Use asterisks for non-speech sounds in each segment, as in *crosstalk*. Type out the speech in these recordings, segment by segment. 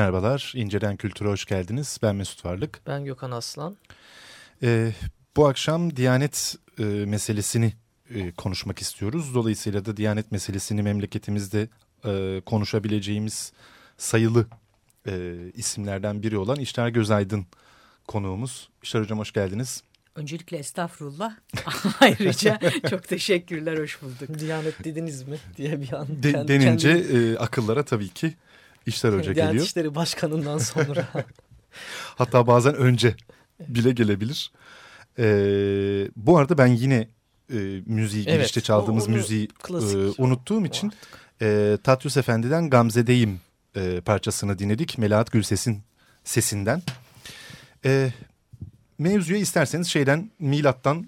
Merhabalar, İnceden Kültür'e hoş geldiniz. Ben Mesut Varlık. Ben Gökhan Aslan. Ee, bu akşam Diyanet e, meselesini e, konuşmak istiyoruz. Dolayısıyla da Diyanet meselesini memleketimizde e, konuşabileceğimiz sayılı e, isimlerden biri olan İşler Gözaydın konuğumuz. İşler Hocam hoş geldiniz. Öncelikle estağfurullah. *laughs* Ayrıca çok teşekkürler, hoş bulduk. Diyanet dediniz mi diye bir an. De, denince e, akıllara tabii ki İşler Hoca geliyor. Diyanet İşleri Başkanı'ndan sonra. *laughs* Hatta bazen önce bile gelebilir. Ee, bu arada ben yine e, müziği evet, girişte çaldığımız onu, müziği e, unuttuğum için e, Tatyus Efendi'den Gamze'deyim e, parçasını dinledik. Melahat Gülses'in sesinden. E, mevzuya isterseniz şeyden milattan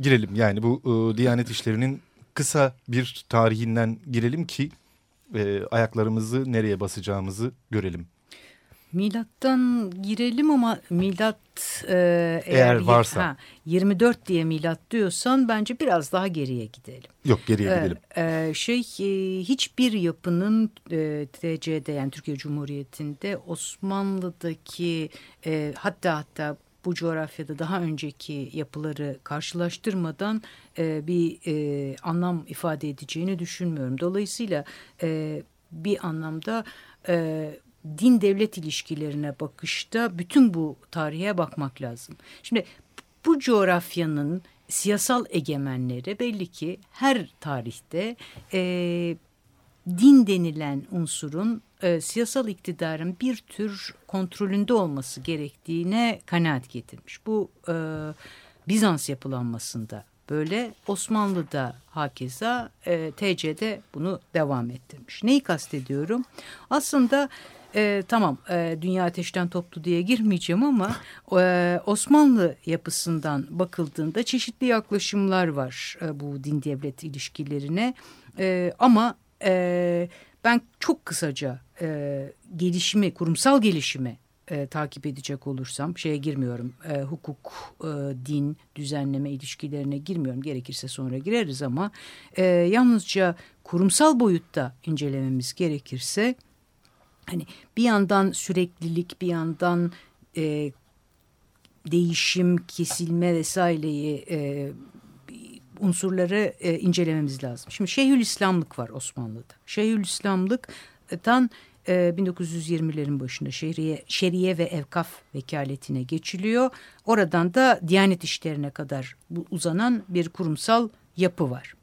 girelim. Yani bu e, Diyanet işlerinin kısa bir tarihinden girelim ki e, ayaklarımızı nereye basacağımızı görelim. Milattan girelim ama milat e, eğer, eğer varsa ha, 24 diye milat diyorsan bence biraz daha geriye gidelim. Yok geriye gidelim. E, şey e, hiçbir yapının e, TC'de yani Türkiye Cumhuriyeti'nde Osmanlı'daki e, hatta hatta bu coğrafyada daha önceki yapıları karşılaştırmadan e, bir e, anlam ifade edeceğini düşünmüyorum. Dolayısıyla e, bir anlamda e, din devlet ilişkilerine bakışta bütün bu tarihe bakmak lazım. Şimdi bu coğrafyanın siyasal egemenleri belli ki her tarihte e, din denilen unsurun e, siyasal iktidarın bir tür kontrolünde olması gerektiğine kanaat getirmiş. Bu e, Bizans yapılanmasında böyle Osmanlı'da hakeza e, TC'de bunu devam ettirmiş. Neyi kastediyorum? Aslında e, tamam e, dünya ateşten toplu diye girmeyeceğim ama e, Osmanlı yapısından bakıldığında çeşitli yaklaşımlar var e, bu din devlet ilişkilerine e, ama e, ben çok kısaca e, gelişimi, kurumsal gelişimi e, takip edecek olursam şeye girmiyorum. E, hukuk, e, din, düzenleme ilişkilerine girmiyorum. Gerekirse sonra gireriz ama e, yalnızca kurumsal boyutta incelememiz gerekirse hani bir yandan süreklilik bir yandan e, değişim, kesilme vesaireyi e, unsurları e, incelememiz lazım. Şimdi Şeyhülislamlık var Osmanlı'da. Şeyhülislamlıktan e, 1920'lerin başında şehriye, şeriye ve evkaf vekaletine geçiliyor. Oradan da Diyanet işlerine kadar uzanan bir kurumsal yapı var.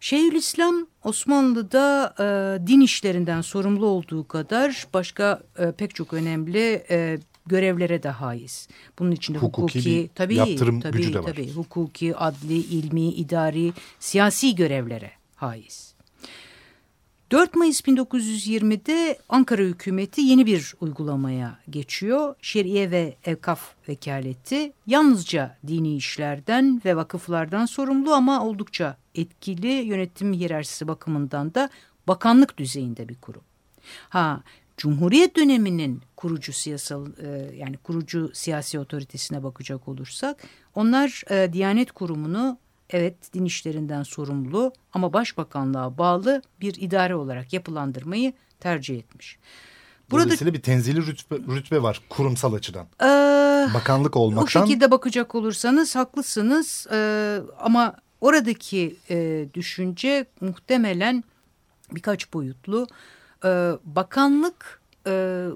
Şeyhülislam Osmanlı'da e, din işlerinden sorumlu olduğu kadar başka e, pek çok önemli e, görevlere de haiz. Bunun içinde hukuki, hukuki tabii, yaptırım tabii, gücü de var. Tabii, hukuki, adli, ilmi, idari, siyasi görevlere haiz. 4 Mayıs 1920'de Ankara hükümeti yeni bir uygulamaya geçiyor. Şeriye ve evkaf vekaleti yalnızca dini işlerden ve vakıflardan sorumlu ama oldukça etkili yönetim hiyerarşisi bakımından da bakanlık düzeyinde bir kurum. Ha Cumhuriyet döneminin kurucu siyasal e, yani kurucu siyasi otoritesine bakacak olursak onlar e, Diyanet Kurumu'nu evet din işlerinden sorumlu ama başbakanlığa bağlı bir idare olarak yapılandırmayı tercih etmiş. Burada, Dolayısıyla bir tenzili rütbe, rütbe var kurumsal açıdan. E, Bakanlık olmaktan. O şekilde bakacak olursanız haklısınız e, ama oradaki e, düşünce muhtemelen birkaç boyutlu. E, bakanlık e,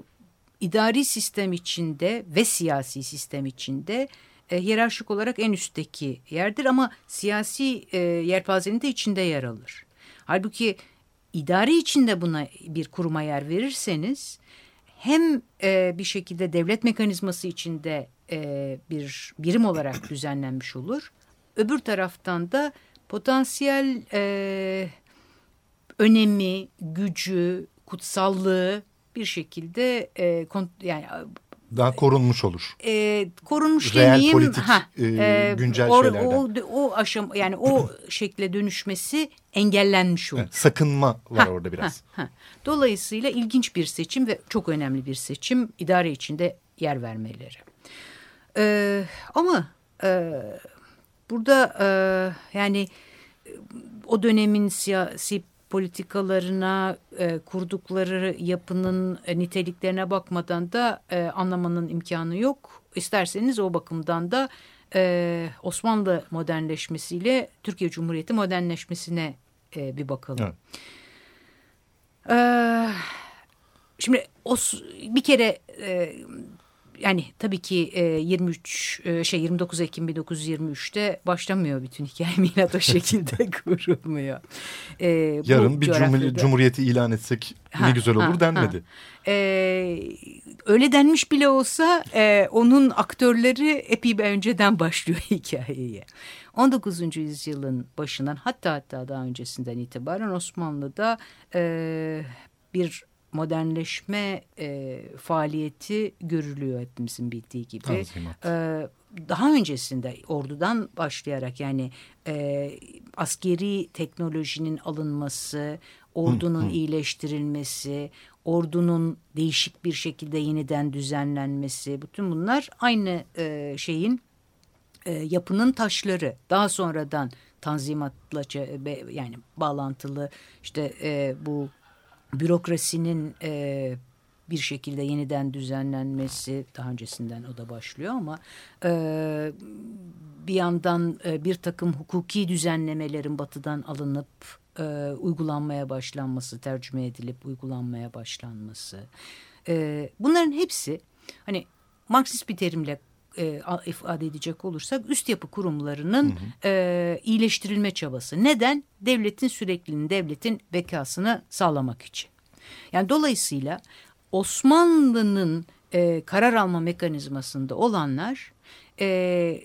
idari sistem içinde ve siyasi sistem içinde e, hiyerarşik olarak en üstteki yerdir ama siyasi e, yelpazenin de içinde yer alır. Halbuki idari içinde buna bir kuruma yer verirseniz hem e, bir şekilde devlet mekanizması içinde e, bir birim olarak *clears throat* düzenlenmiş olur. Öbür taraftan da potansiyel e, önemi, gücü, kutsallığı bir şekilde e, yani daha korunmuş olur. E, korunmuş Real demeyeyim. politik ha, e, e, güncel or, şeylerden. O, o aşam yani o *clears throat* şekle dönüşmesi engellenmiş olur. Evet, sakınma var ha, orada biraz. Ha, ha. Dolayısıyla ilginç bir seçim ve çok önemli bir seçim idare içinde yer vermeleri. Ee, ama e, burada e, yani o dönemin siyasi politikalarına, e, kurdukları yapının e, niteliklerine bakmadan da e, anlamanın imkanı yok. İsterseniz o bakımdan da e, Osmanlı modernleşmesiyle Türkiye Cumhuriyeti modernleşmesine e, bir bakalım. Evet. E, şimdi os, bir kere e, yani tabii ki e, 23 e, şey 29 Ekim 1923'te başlamıyor bütün hikaye *laughs* milat o şekilde *laughs* kurulmuyor. E, Yarın bir coğrafyada... cumhuriyeti ilan etsek ha, ne güzel olur ha, denmedi. Ha. E, öyle denmiş bile olsa e, onun aktörleri epey bir önceden başlıyor *laughs* hikayeye. 19. yüzyılın başından hatta hatta daha öncesinden itibaren Osmanlı'da e, bir modernleşme e, faaliyeti görülüyor hepimizin bildiği gibi. E, daha öncesinde ordudan başlayarak yani e, askeri teknolojinin alınması, ordunun hı, hı. iyileştirilmesi, ordunun değişik bir şekilde yeniden düzenlenmesi, bütün bunlar aynı e, şeyin e, yapının taşları. Daha sonradan tanzimatla yani bağlantılı işte e, bu bürokrasinin e, bir şekilde yeniden düzenlenmesi daha öncesinden o da başlıyor ama e, bir yandan e, bir takım hukuki düzenlemelerin batıdan alınıp e, uygulanmaya başlanması, tercüme edilip uygulanmaya başlanması. E, bunların hepsi hani Marksist bir terimle e, ifade edecek olursak üst yapı kurumlarının hı hı. E, iyileştirilme çabası. Neden? Devletin sürekliliğini, devletin bekasını sağlamak için. Yani dolayısıyla Osmanlı'nın e, karar alma mekanizmasında olanlar e,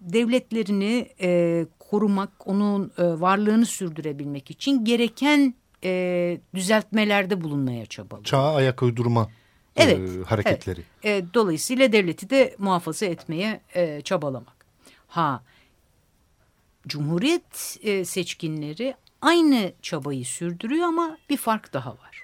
devletlerini e, korumak, onun e, varlığını sürdürebilmek için gereken e, düzeltmelerde bulunmaya çabalıyor. Çağa ayak uydurma evet, e, hareketleri. Evet. E, dolayısıyla devleti de muhafaza etmeye e, çabalamak. Ha, Cumhuriyet e, seçkinleri aynı çabayı sürdürüyor ama bir fark daha var.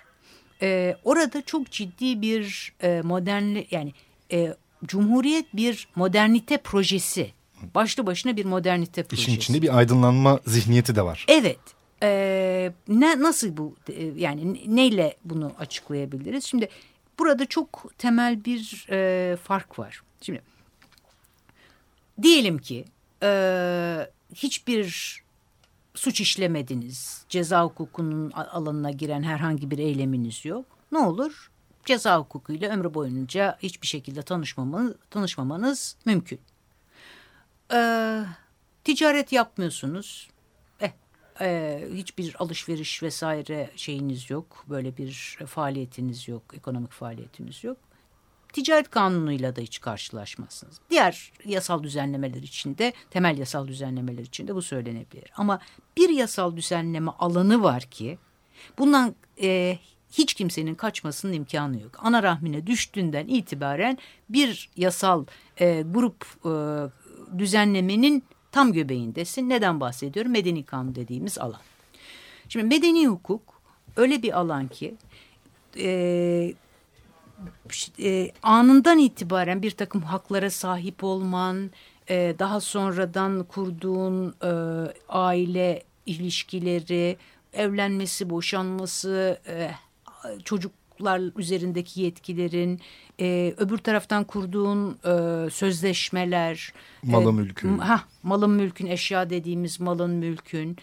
e, orada çok ciddi bir e, modernli yani e, Cumhuriyet bir modernite projesi. Başlı başına bir modernite projesi. İşin içinde bir aydınlanma zihniyeti de var. Evet. Ee, ne nasıl bu e, yani neyle bunu açıklayabiliriz? Şimdi burada çok temel bir e, fark var. Şimdi diyelim ki e, hiçbir suç işlemediniz, ceza hukukunun alanına giren herhangi bir eyleminiz yok. Ne olur? Ceza hukukuyla ömrü boyunca hiçbir şekilde tanışmamanız, tanışmamanız mümkün. Ee, ticaret yapmıyorsunuz. E, hiçbir alışveriş vesaire şeyiniz yok. Böyle bir faaliyetiniz yok, ekonomik faaliyetiniz yok. Ticaret kanunuyla da hiç karşılaşmazsınız. Diğer yasal düzenlemeler içinde, temel yasal düzenlemeler içinde bu söylenebilir. Ama bir yasal düzenleme alanı var ki bundan e, hiç kimsenin kaçmasının imkanı yok. Ana rahmine düştüğünden itibaren bir yasal e, grup e, düzenlemenin tam göbeğindesin. Neden bahsediyorum? Medeni kanun dediğimiz alan. Şimdi medeni hukuk öyle bir alan ki e, e, anından itibaren bir takım haklara sahip olman, e, daha sonradan kurduğun e, aile ilişkileri, evlenmesi, boşanması, e, çocuklar üzerindeki yetkilerin, e, öbür taraftan kurduğun e, sözleşmeler, malın e, mülkün, ha malın mülkün, eşya dediğimiz malın mülkün,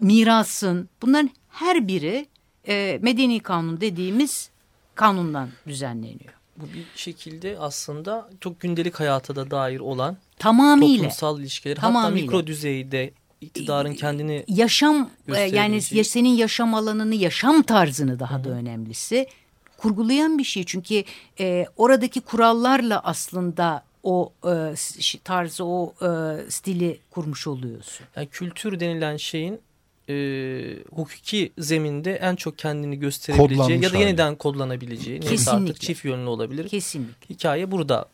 mirasın, bunların her biri e, medeni kanun dediğimiz kanundan düzenleniyor. Bu bir şekilde aslında çok gündelik hayata da dair olan tamamıyla toplumsal ilişkileri tamamıyla. hatta mikro düzeyde iktidarın kendini yaşam e, yani senin yaşam alanını yaşam tarzını daha Hı -hı. da önemlisi kurgulayan bir şey çünkü e, oradaki kurallarla aslında o e, tarzı o e, stili kurmuş oluyorsun. Yani kültür denilen şeyin e, hukuki zeminde en çok kendini gösterebileceği Kodlanmış ya da yeniden hali. kodlanabileceği artık çift yönlü olabilir. Kesinlikle. Hikaye burada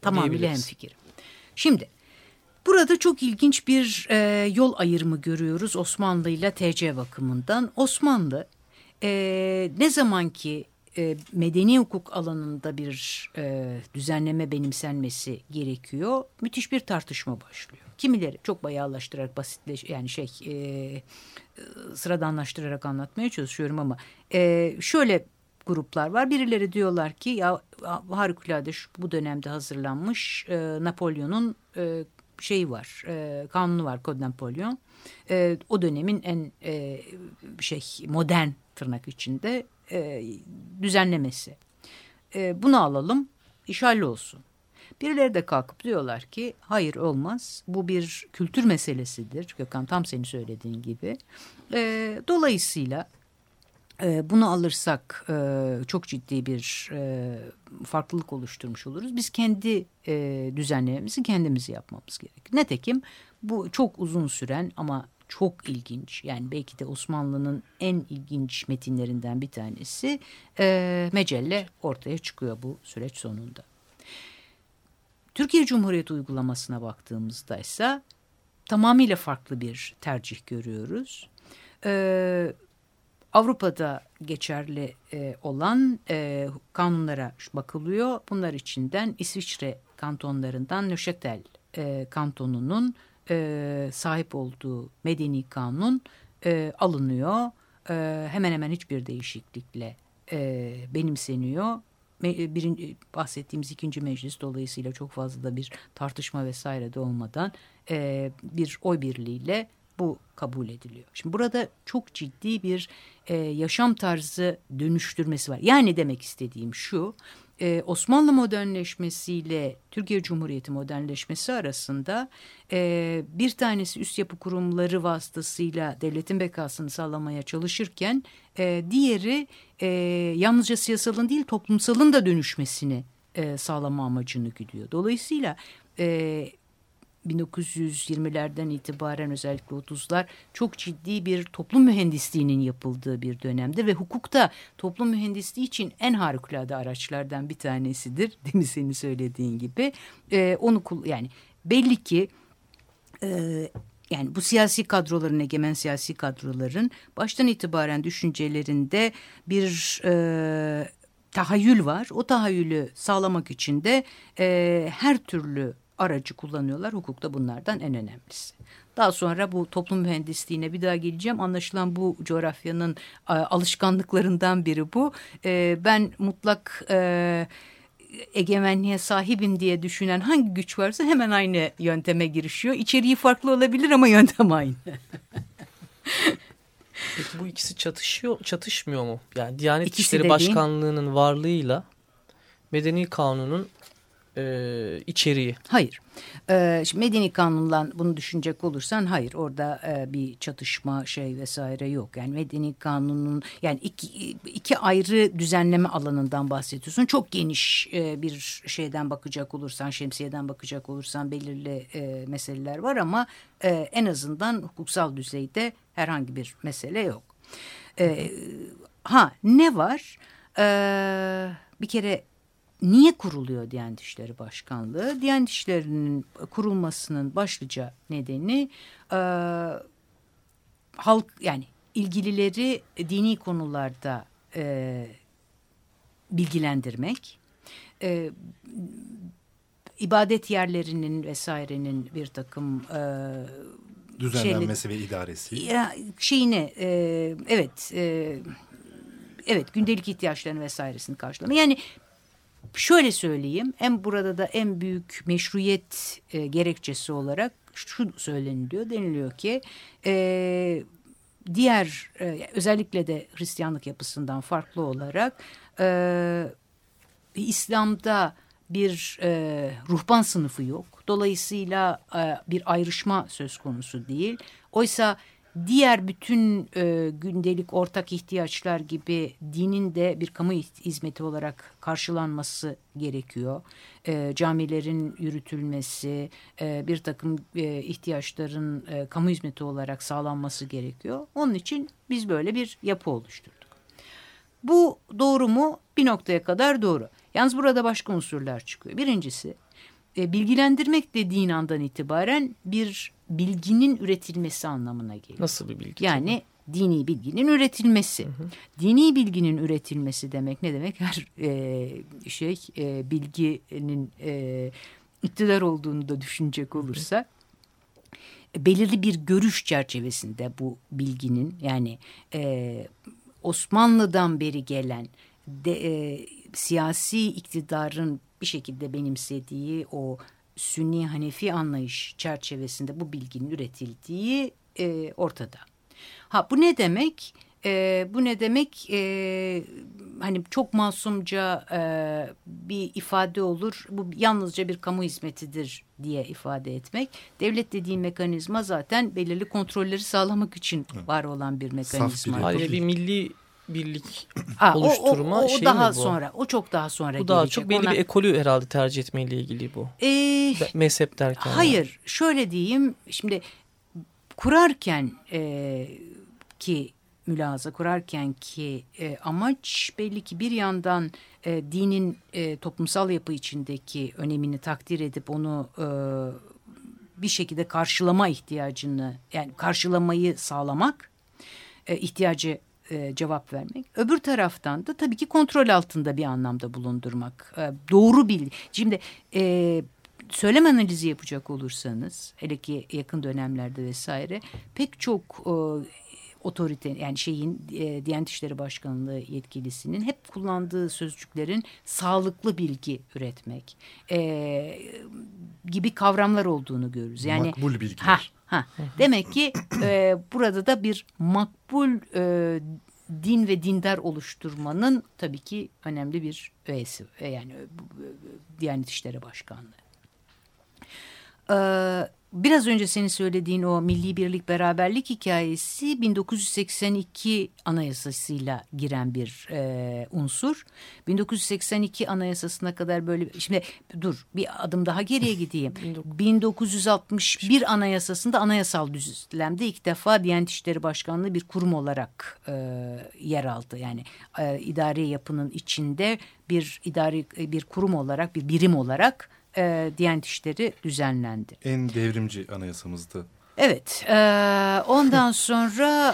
Tamamıyla hemfikir. Şimdi burada çok ilginç bir e, yol ayrımı görüyoruz Osmanlı ile TC bakımından. Osmanlı e, ne zaman ki e, medeni hukuk alanında bir e, düzenleme benimsenmesi gerekiyor. Müthiş bir tartışma başlıyor. Kimileri çok bayağılaştırarak basitleş yani şey e, e, sıradanlaştırarak anlatmaya çalışıyorum ama e, şöyle gruplar var. Birileri diyorlar ki ya harikulade şu, bu dönemde hazırlanmış e, Napolyon'un e, şeyi var, e, kanunu var Kod Napolyon. E, o dönemin en e, şey modern tırnak içinde e, düzenlemesi. E, bunu alalım, iş olsun. Birileri de kalkıp diyorlar ki hayır olmaz bu bir kültür meselesidir Gökhan tam senin söylediğin gibi. E, dolayısıyla e, bunu alırsak e, çok ciddi bir e, farklılık oluşturmuş oluruz. Biz kendi e, düzenlememizi kendimiz yapmamız gerekir. Netekim bu çok uzun süren ama çok ilginç yani belki de Osmanlı'nın en ilginç metinlerinden bir tanesi e, Mecelle ortaya çıkıyor bu süreç sonunda. Türkiye Cumhuriyeti uygulamasına baktığımızda ise tamamıyla farklı bir tercih görüyoruz. Ee, Avrupa'da geçerli e, olan e, kanunlara bakılıyor. Bunlar içinden İsviçre kantonlarından Nöşetel e, kantonunun e, sahip olduğu medeni kanun e, alınıyor. E, hemen hemen hiçbir değişiklikle e, benimseniyor. E, birinci, bahsettiğimiz ikinci meclis dolayısıyla çok fazla da bir tartışma vesaire de olmadan e, bir oy birliğiyle bu kabul ediliyor. Şimdi burada çok ciddi bir e, yaşam tarzı dönüştürmesi var. Yani demek istediğim şu e, Osmanlı modernleşmesiyle Türkiye Cumhuriyeti modernleşmesi arasında e, bir tanesi üst yapı kurumları vasıtasıyla devletin bekasını sağlamaya çalışırken e, diğeri e, yalnızca siyasalın değil toplumsalın da dönüşmesini e, sağlama amacını güdüyor. Dolayısıyla e, 1920'lerden itibaren özellikle 30'lar çok ciddi bir toplum mühendisliğinin yapıldığı bir dönemde ve hukukta toplum mühendisliği için en harikulade araçlardan bir tanesidir. *laughs* Değil mi senin söylediğin gibi? Ee, onu yani belli ki e, yani bu siyasi kadroların, egemen siyasi kadroların baştan itibaren düşüncelerinde bir e, tahayyül var. O tahayyülü sağlamak için de e, her türlü aracı kullanıyorlar. Hukukta bunlardan en önemlisi. Daha sonra bu toplum mühendisliğine bir daha geleceğim. Anlaşılan bu coğrafyanın e, alışkanlıklarından biri bu. E, ben mutlak... E, egemenliğe sahibim diye düşünen hangi güç varsa hemen aynı yönteme girişiyor. İçeriği farklı olabilir ama yöntem aynı. *laughs* Peki bu ikisi çatışıyor, çatışmıyor mu? Yani Diyanet İkisi İşleri. Başkanlığı'nın varlığıyla Medeni Kanun'un e, içeriği. Hayır. E, şimdi medeni kanunla bunu düşünecek olursan hayır orada e, bir çatışma şey vesaire yok. Yani medeni kanunun yani iki, iki ayrı düzenleme alanından bahsediyorsun. Çok geniş e, bir şeyden bakacak olursan şemsiyeden bakacak olursan belirli e, meseleler var ama e, en azından hukuksal düzeyde herhangi bir mesele yok. E, ha ne var? E, bir kere niye kuruluyor Diyanet İşleri Başkanlığı? Diyanet İşleri'nin kurulmasının başlıca nedeni e, halk yani ilgilileri dini konularda e, bilgilendirmek, e, ibadet yerlerinin vesairenin bir takım e, düzenlenmesi şeyle, ve idaresi. Ya, şeyine e, evet e, evet gündelik ihtiyaçlarını vesairesini karşılama. Yani şöyle söyleyeyim en burada da en büyük meşruiyet e, gerekçesi olarak şu söyleniliyor deniliyor ki e, diğer e, özellikle de Hristiyanlık yapısından farklı olarak e, İslam'da bir e, ruhban sınıfı yok. Dolayısıyla e, bir ayrışma söz konusu değil. Oysa diğer bütün e, gündelik ortak ihtiyaçlar gibi dinin de bir kamu hizmeti olarak karşılanması gerekiyor. E, camilerin yürütülmesi, e, bir takım e, ihtiyaçların e, kamu hizmeti olarak sağlanması gerekiyor. Onun için biz böyle bir yapı oluşturduk. Bu doğru mu? Bir noktaya kadar doğru. Yalnız burada başka unsurlar çıkıyor. Birincisi e, bilgilendirmek dediğin andan itibaren bir bilginin üretilmesi anlamına geliyor. Nasıl bir bilgi? Yani dini bilginin üretilmesi. Hı hı. Dini bilginin üretilmesi demek ne demek? Her e, şey e, bilginin e, iktidar olduğunu da düşünecek olursa hı hı. belirli bir görüş çerçevesinde bu bilginin yani e, Osmanlı'dan beri gelen de, e, siyasi iktidarın bir şekilde benimsediği o Sünni Hanefi anlayış çerçevesinde bu bilginin üretildiği e, ortada. Ha bu ne demek? E, bu ne demek? E, hani çok masumca e, bir ifade olur. Bu yalnızca bir kamu hizmetidir diye ifade etmek. Devlet dediğim mekanizma zaten belirli kontrolleri sağlamak için var olan bir mekanizma. Ayrıca bir milli birlik *clears throat* Aa, oluşturma o, o, o, o daha bu. sonra. O çok daha sonra Bu daha çok belli Ona... bir ekolü herhalde tercih etmeyle ilgili bu. Ee, Mezhep derken. Hayır. Yani. Şöyle diyeyim. Şimdi kurarken e, ki mülaza kurarken ki e, amaç belli ki bir yandan e, dinin e, toplumsal yapı içindeki önemini takdir edip onu e, bir şekilde karşılama ihtiyacını yani karşılamayı sağlamak e, ihtiyacı e, cevap vermek. Öbür taraftan da tabii ki kontrol altında bir anlamda bulundurmak. E, doğru bilgi. Şimdi e, söylem analizi yapacak olursanız hele ki yakın dönemlerde vesaire pek çok e, otorite yani şeyin e, Diyanet İşleri Başkanlığı yetkilisinin hep kullandığı sözcüklerin sağlıklı bilgi üretmek e, gibi kavramlar olduğunu görürüz. Yani makbul bilgiler. Ha, ha. Demek ki e, burada da bir makbul e, din ve dindar oluşturmanın tabii ki önemli bir öğesi e, yani Diyanet İşleri Başkanlığı. Ee, biraz önce senin söylediğin o milli birlik beraberlik hikayesi 1982 anayasasıyla giren bir e, unsur. 1982 anayasasına kadar böyle şimdi dur bir adım daha geriye *laughs* gideyim. 1961 anayasasında anayasal düzlemde ilk defa Diyanet İşleri Başkanlığı bir kurum olarak e, yer aldı. Yani e, idari yapının içinde bir idari bir kurum olarak bir birim olarak e, Diyanet İşleri düzenlendi. En devrimci anayasamızdı. Evet, e, ondan *laughs* sonra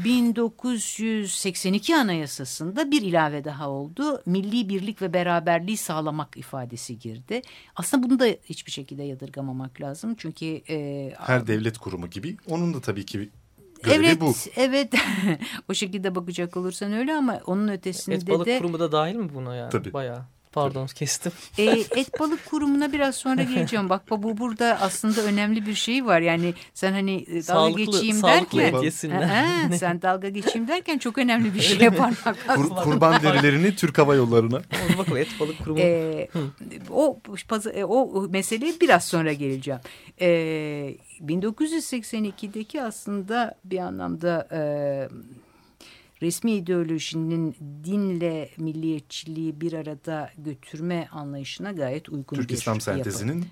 e, 1982 Anayasası'nda bir ilave daha oldu. Milli birlik ve beraberliği sağlamak ifadesi girdi. Aslında bunu da hiçbir şekilde yadırgamamak lazım. Çünkü... E, Her devlet kurumu gibi onun da tabii ki görevi evet, bu. Evet, *laughs* o şekilde bakacak olursan öyle ama onun ötesinde Et balık de... kurumu da dahil mi buna yani? Tabii. Bayağı. Pardon kestim. *laughs* E, et balık kurumuna biraz sonra geleceğim. Bak bu burada aslında önemli bir şey var. Yani sen hani e, dalga Sağlıklı- geçeyim sağlıklı derken. Ha, *laughs* sen dalga geçeyim derken çok önemli bir şey parmak Kur, kurban derilerini Türk Hava Yolları'na. *laughs* Bakalım et balık kurumu. Ee, o e, o meseleye biraz sonra geleceğim. Ee, 1982'deki aslında bir anlamda e, resmi ideolojinin dinle milliyetçiliği bir arada götürme anlayışına gayet uygun Türk bir İslam yapı. sentezinin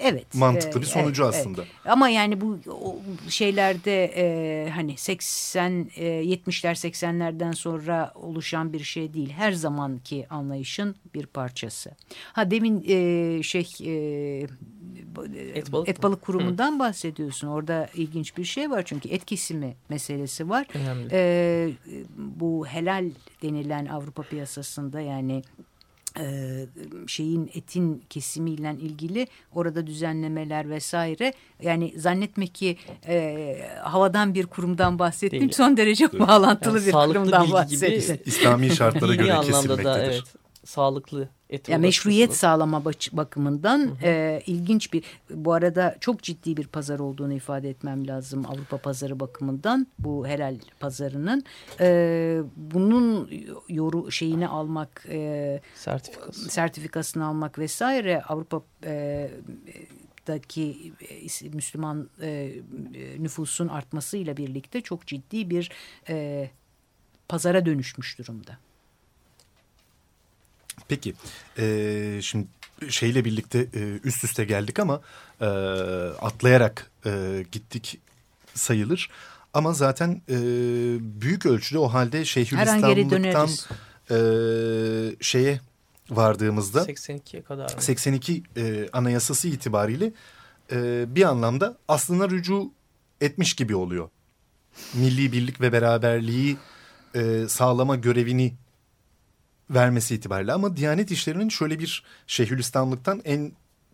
Evet. mantıklı e, bir sonucu evet, aslında. evet. Ama yani bu şeylerde e, hani 80 e, 70'ler 80'lerden sonra oluşan bir şey değil. Her zamanki anlayışın bir parçası. Ha demin e, şey e, Et balık et balık kurumundan bahsediyorsun. Orada ilginç bir şey var çünkü et kesimi meselesi var. Önemli. E, bu helal denilen Avrupa piyasasında yani e, şeyin etin kesimiyle ilgili orada düzenlemeler vesaire yani zannetme ki e, havadan bir kurumdan bahsettim Değil. son derece bağlantılı Yani bir kurumdan gibi bahsettim. İslami şartlara *laughs* göre anlamda kesilmektedir. da evet sağlıklı et Ya olarak meşruiyet sağlama bakımından e, ilginç bir bu arada çok ciddi bir pazar olduğunu ifade etmem lazım Avrupa pazarı bakımından bu helal pazarının e, bunun yoru şeyini almak e, sertifikası. sertifikasını almak vesaire Avrupa e, daki e, Müslüman e, nüfusun artmasıyla birlikte çok ciddi bir e, pazara dönüşmüş durumda. Peki e, şimdi şeyle birlikte e, üst üste geldik ama e, atlayarak e, gittik sayılır. Ama zaten e, büyük ölçüde o halde Her an geri Şeyhülislamlıktan döneriz. e, şeye vardığımızda 82'ye kadar mı? 82 e, anayasası itibariyle e, bir anlamda aslına rücu etmiş gibi oluyor. Milli birlik ve beraberliği e, sağlama görevini vermesi itibariyle ama Diyanet İşleri'nin şöyle bir Şeyhülislamlıktan en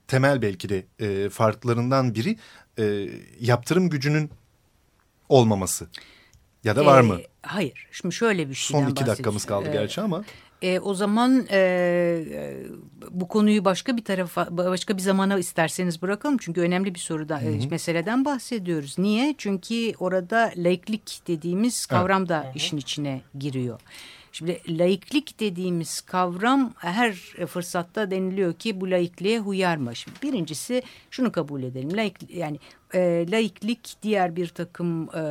temel belki de e, farklarından biri e, yaptırım gücünün olmaması. Ya da var mı? Ee, hayır. Şimdi şöyle bir şeyden Son iki dakikamız kaldı bahsedeceğim. gerçi ama. E, o zaman e, e, bu konuyu başka bir tarafa, başka bir zamana isterseniz bırakalım. Çünkü önemli bir sorudan, e, meseleden bahsediyoruz. Niye? Çünkü orada laiklik dediğimiz kavram da işin içine giriyor. Şimdi laiklik dediğimiz kavram her fırsatta deniliyor ki bu laikliğe huyar mı? Şimdi birincisi şunu kabul edelim. Laik, yani e, laiklik diğer bir takım e,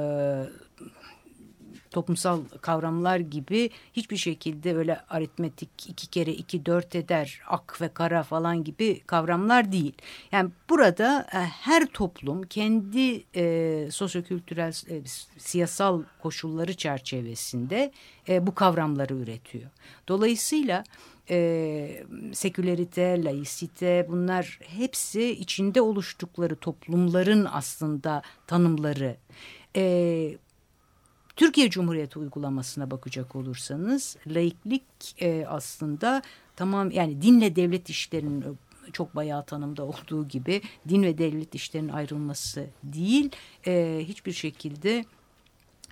toplumsal kavramlar gibi hiçbir şekilde öyle aritmetik iki kere iki dört eder ak ve kara falan gibi kavramlar değil. Yani burada e, her toplum kendi e, sosyokültürel e, siyasal koşulları çerçevesinde e, bu kavramları üretiyor. Dolayısıyla e, sekülerite, laisite bunlar hepsi içinde oluştukları toplumların aslında tanımları. E, Türkiye Cumhuriyeti uygulamasına bakacak olursanız laiklik e, aslında tamam yani dinle devlet işlerinin çok bayağı tanımda olduğu gibi din ve devlet işlerinin ayrılması değil e, hiçbir şekilde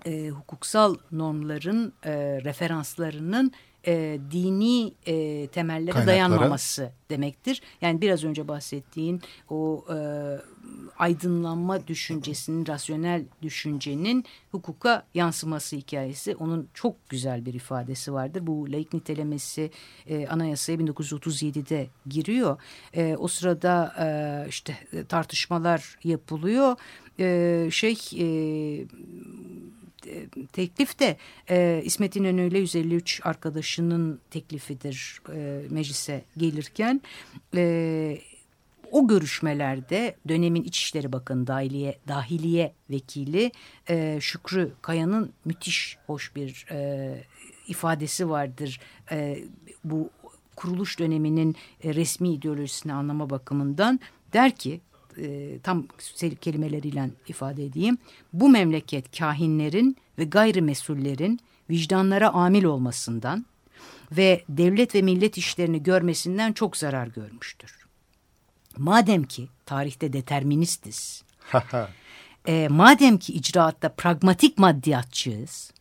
e, hukuksal normların e, referanslarının e, dini e, temellere Kaynaklara. dayanmaması demektir. Yani biraz önce bahsettiğin o e, aydınlanma düşüncesinin, rasyonel düşüncenin hukuka yansıması hikayesi. Onun çok güzel bir ifadesi vardır. Bu laik nitelemesi e, anayasaya 1937'de giriyor. E, o sırada e, işte tartışmalar yapılıyor. E, şey... E, teklif de e, İsmet İnönü ile 153 arkadaşının teklifidir e, meclise gelirken. E, o görüşmelerde dönemin İçişleri Bakanı Dahiliye, Dahiliye Vekili e, Şükrü Kaya'nın müthiş hoş bir e, ifadesi vardır. E, bu kuruluş döneminin e, resmi ideolojisini anlama bakımından der ki e, tam kelimeleriyle ifade edeyim. Bu memleket kahinlerin ve gayrimesullerin vicdanlara amil olmasından ve devlet ve millet işlerini görmesinden çok zarar görmüştür. Madem ki tarihte deterministiz, *laughs* e, madem ki icraatta pragmatik maddiyatçıyız,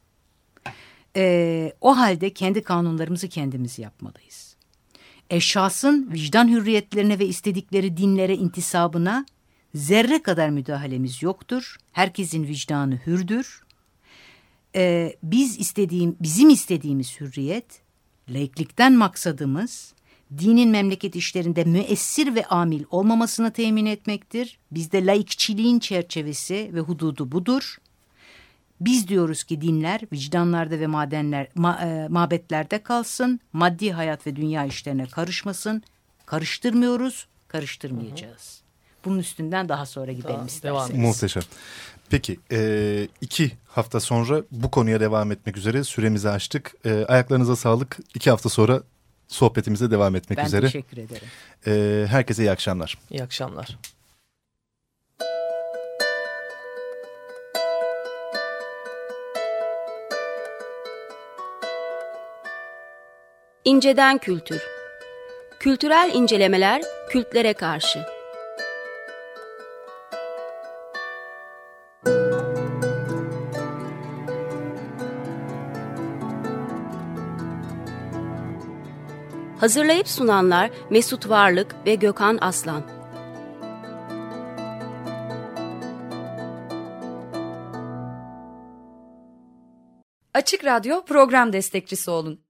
e, o halde kendi kanunlarımızı kendimiz yapmalıyız. Eşhasın vicdan hürriyetlerine ve istedikleri dinlere intisabına zerre kadar müdahalemiz yoktur. Herkesin vicdanı hürdür. E, biz istediğim, bizim istediğimiz hürriyet, laiklikten maksadımız dinin memleket işlerinde müessir ve amil olmamasını temin etmektir. Bizde laikçiliğin çerçevesi ve hududu budur. Biz diyoruz ki dinler vicdanlarda ve madenler, ma, e, mabetlerde kalsın, maddi hayat ve dünya işlerine karışmasın. Karıştırmıyoruz, karıştırmayacağız. Bunun üstünden daha sonra gidelim daha isterseniz. Muhteşem. Peki e, iki hafta sonra bu konuya devam etmek üzere süremizi açtık. E, ayaklarınıza sağlık. İki hafta sonra sohbetimize devam etmek ben üzere. Ben teşekkür ederim. E, herkese iyi akşamlar. İyi akşamlar. İnceden Kültür Kültürel incelemeler kültlere karşı Hazırlayıp sunanlar Mesut Varlık ve Gökhan Aslan. Açık Radyo program destekçisi olun.